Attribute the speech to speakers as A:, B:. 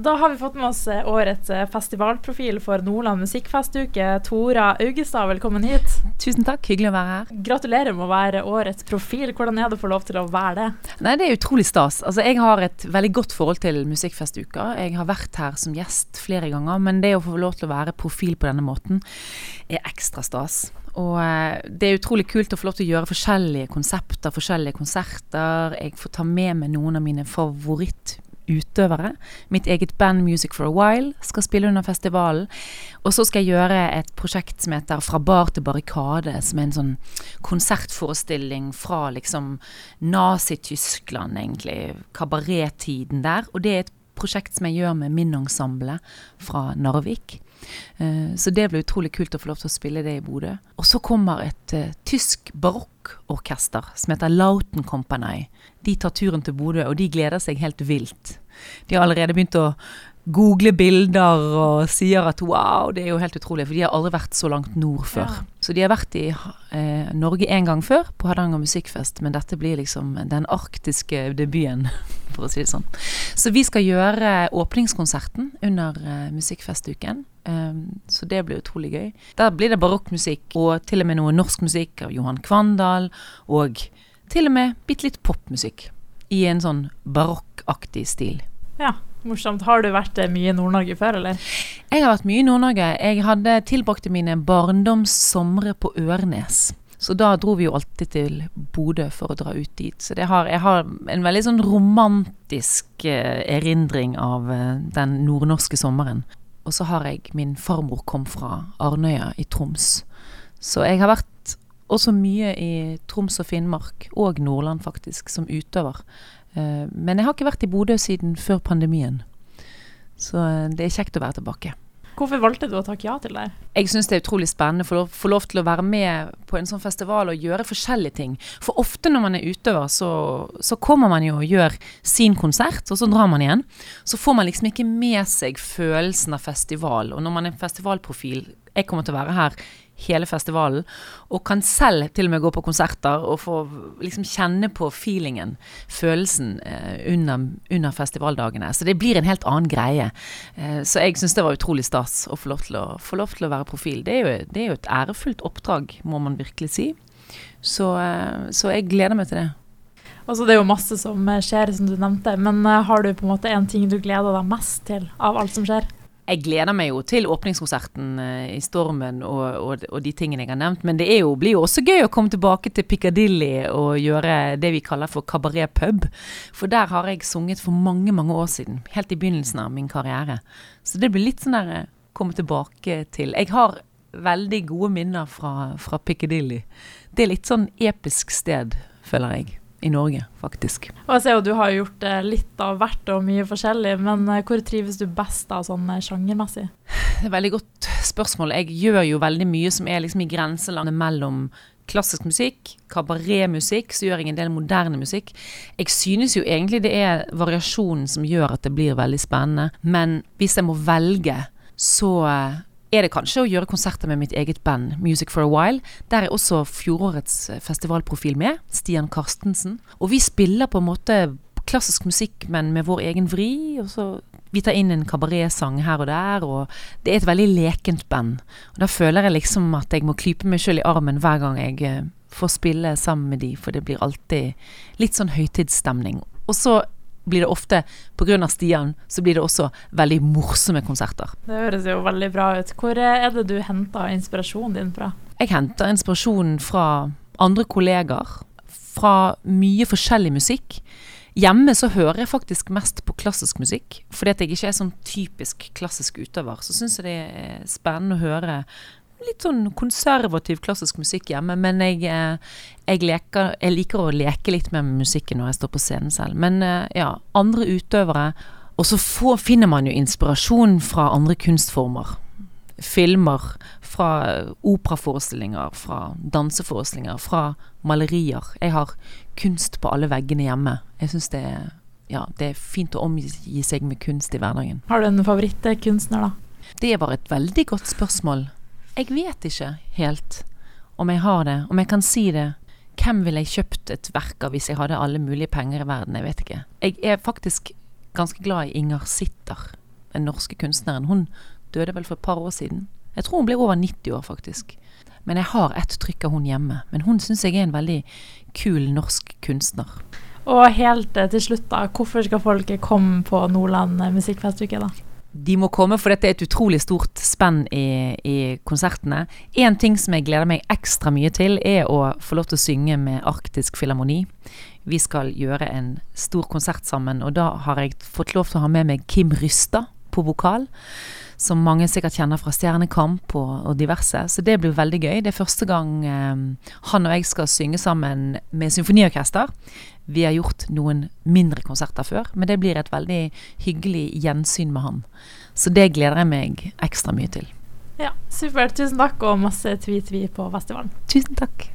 A: Da har vi fått med oss eh, årets eh, festivalprofil for Nordland musikkfestuke. Tora Augestad, velkommen hit.
B: Tusen takk, hyggelig å være her.
A: Gratulerer med å være årets profil. Hvordan er det å få lov til å være det?
B: Nei, Det er utrolig stas. Altså, Jeg har et veldig godt forhold til Musikkfestuka. Jeg har vært her som gjest flere ganger, men det å få lov til å være profil på denne måten er ekstra stas. Og eh, det er utrolig kult å få lov til å gjøre forskjellige konsepter, forskjellige konserter. Jeg får ta med meg noen av mine favoritt utøvere. Mitt eget band Music for a While skal spille under festivalen. Og så skal jeg gjøre et prosjekt som heter Fra bar til barrikade, som er en sånn konsertforestilling fra liksom Nazi-Tyskland, egentlig. Kabarettiden der. Og det er et prosjekt som jeg gjør med min ensemble fra Narvik. Uh, så det ble utrolig kult å få lov til å spille det i Bodø. Og så kommer et uh, tysk barokkorkester som heter Lauten Company. De tar turen til Bodø, og de gleder seg helt vilt. De har allerede begynt å google bilder og sier at wow, det er jo helt utrolig. For de har aldri vært så langt nord før. Ja. Så de har vært i eh, Norge en gang før, på Hardanger musikkfest. Men dette blir liksom den arktiske debuten, for å si det sånn. Så vi skal gjøre åpningskonserten under eh, musikkfestuken. Um, så det blir utrolig gøy. Der blir det barokkmusikk, og til og med noe norsk musikk av Johan Kvandal. Og til og med bitte litt popmusikk. I en sånn barokkaktig stil.
A: Ja, morsomt. Har du vært eh, mye i Nord-Norge før, eller?
B: Jeg har vært mye i Nord-Norge. Jeg hadde tilbrakte mine barndomssomre på Ørnes. Så da dro vi jo alltid til Bodø for å dra ut dit. Så har, jeg har en veldig sånn romantisk eh, erindring av eh, den nordnorske sommeren. Og så har jeg Min farmor kom fra Arnøya i Troms. Så jeg har vært også mye i Troms og Finnmark, og Nordland faktisk, som utøver. Eh, men jeg har ikke vært i Bodø siden før pandemien. Så eh, det er kjekt å være tilbake.
A: Hvorfor valgte du å takke ja til det?
B: Jeg syns det er utrolig spennende å få lov til å være med på en sånn festival og gjøre forskjellige ting. For ofte når man er utøver, så, så kommer man jo og gjør sin konsert, og så drar man igjen. Så får man liksom ikke med seg følelsen av festival. Og når man er festivalprofil Jeg kommer til å være her hele festivalen. Og kan selv til og med gå på konserter og få liksom kjenne på feelingen, følelsen, eh, under, under, festivaldagene. Så det blir en helt annen greie. Eh, så jeg syns det var utrolig stas å få lov til å, lov til å være profil. Det er, jo, det er, jo, et ærefullt oppdrag, må man virkelig si. Så, eh, så jeg gleder meg til det.
A: Altså, det er jo masse som skjer, som du nevnte. Men har du på en måte en ting du gleder deg mest til av alt som skjer?
B: Jeg gleder meg jo til åpningskonserten uh, i Stormen og, og, og, de tingene jeg har nevnt. Men det jo, blir jo også gøy å komme tilbake til Piccadilly og gjøre det vi kaller for kabaret pub. For der har jeg sunget for mange, mange år siden. Helt i begynnelsen av min karriere. Så det blir litt sånn der uh, komme tilbake til. Jeg har veldig gode minner fra, fra Piccadilly. Det er litt sånn episk sted, føler jeg i Norge, faktisk.
A: Og jeg ser jo Du har gjort eh, litt av hvert og mye forskjellig, men eh, hvor trives du best da, sånn eh, sjangermessig?
B: Det er et veldig godt spørsmål. Jeg gjør jo veldig mye som er liksom i grenselandet mellom klassisk musikk, kabaretmusikk, så gjør jeg en del moderne musikk. Jeg synes jo egentlig det er variasjonen som gjør at det blir veldig spennende, men hvis jeg må velge, så er det kanskje å gjøre konserter med mitt eget band, Music for a While. Der er også fjorårets eh, festivalprofil med, Stian Karstensen. Og vi spiller på en måte klassisk musikk, men med vår egen vri. Og så vi tar inn en kabaretsang her og der, og det er et veldig lekent band. Og da føler jeg liksom at jeg må klype meg sjøl i armen hver gang jeg eh, får spille sammen med de, for det blir alltid litt sånn høytidsstemning. Og så blir det ofte, pga. Stian, så blir det også veldig morsomme konserter.
A: Det høres jo veldig bra ut. Hvor er det du henter inspirasjonen din fra?
B: Jeg henter inspirasjonen fra andre kolleger. Fra mye forskjellig musikk. Hjemme så hører jeg faktisk mest på klassisk musikk. Fordi at jeg ikke er sånn typisk klassisk utøver. Så syns jeg det er spennende å høre litt sånn konservativ klassisk musikk hjemme. Men jeg, eh, jeg, leker, jeg, liker å leke litt med musikken når jeg står på scenen selv. Men eh, ja, andre utøvere. Og så finner man jo inspirasjon fra andre kunstformer. Filmer, fra operaforestillinger, fra danseforestillinger, fra malerier. Jeg har kunst på alle veggene hjemme. Jeg syns det, ja, det er fint å omgi seg med kunst i hverdagen.
A: Har du en favorittkunstner, da?
B: Det var et veldig godt spørsmål. Jeg vet ikke helt om jeg har det, om jeg kan si det. Hvem ville jeg kjøpt et verk av hvis jeg hadde alle mulige penger i verden? Jeg vet ikke. Jeg er faktisk ganske glad i Inger Sitter. den norske kunstneren. Hun døde vel for et par år siden. Jeg tror hun ble over 90 år, faktisk. Men jeg har ett trykk av hun hjemme. Men hun syns jeg er en veldig kul norsk kunstner.
A: Og helt til slutt, da. Hvorfor skal folk komme på Nordland musikkfestuke, da?
B: De må komme, for dette er et utrolig stort spenn i, i konsertene. En ting som jeg gleder meg ekstra mye til, er å få lov til å synge med Arktisk Filharmoni. Vi skal gjøre en stor konsert sammen, og da har jeg fått lov til å ha med meg Kim Rystad på vokal som mange sikkert kjenner fra Stjernekamp og, og, diverse. Så det blir veldig gøy. Det er første gang eh, han og jeg skal synge sammen med symfoniorkester. Vi har gjort noen mindre konserter før, men det blir et veldig hyggelig gjensyn med han. Så det gleder jeg meg ekstra mye til.
A: Ja, supert. Tusen takk, og masse tvi-tvi på festivalen.
B: Tusen takk.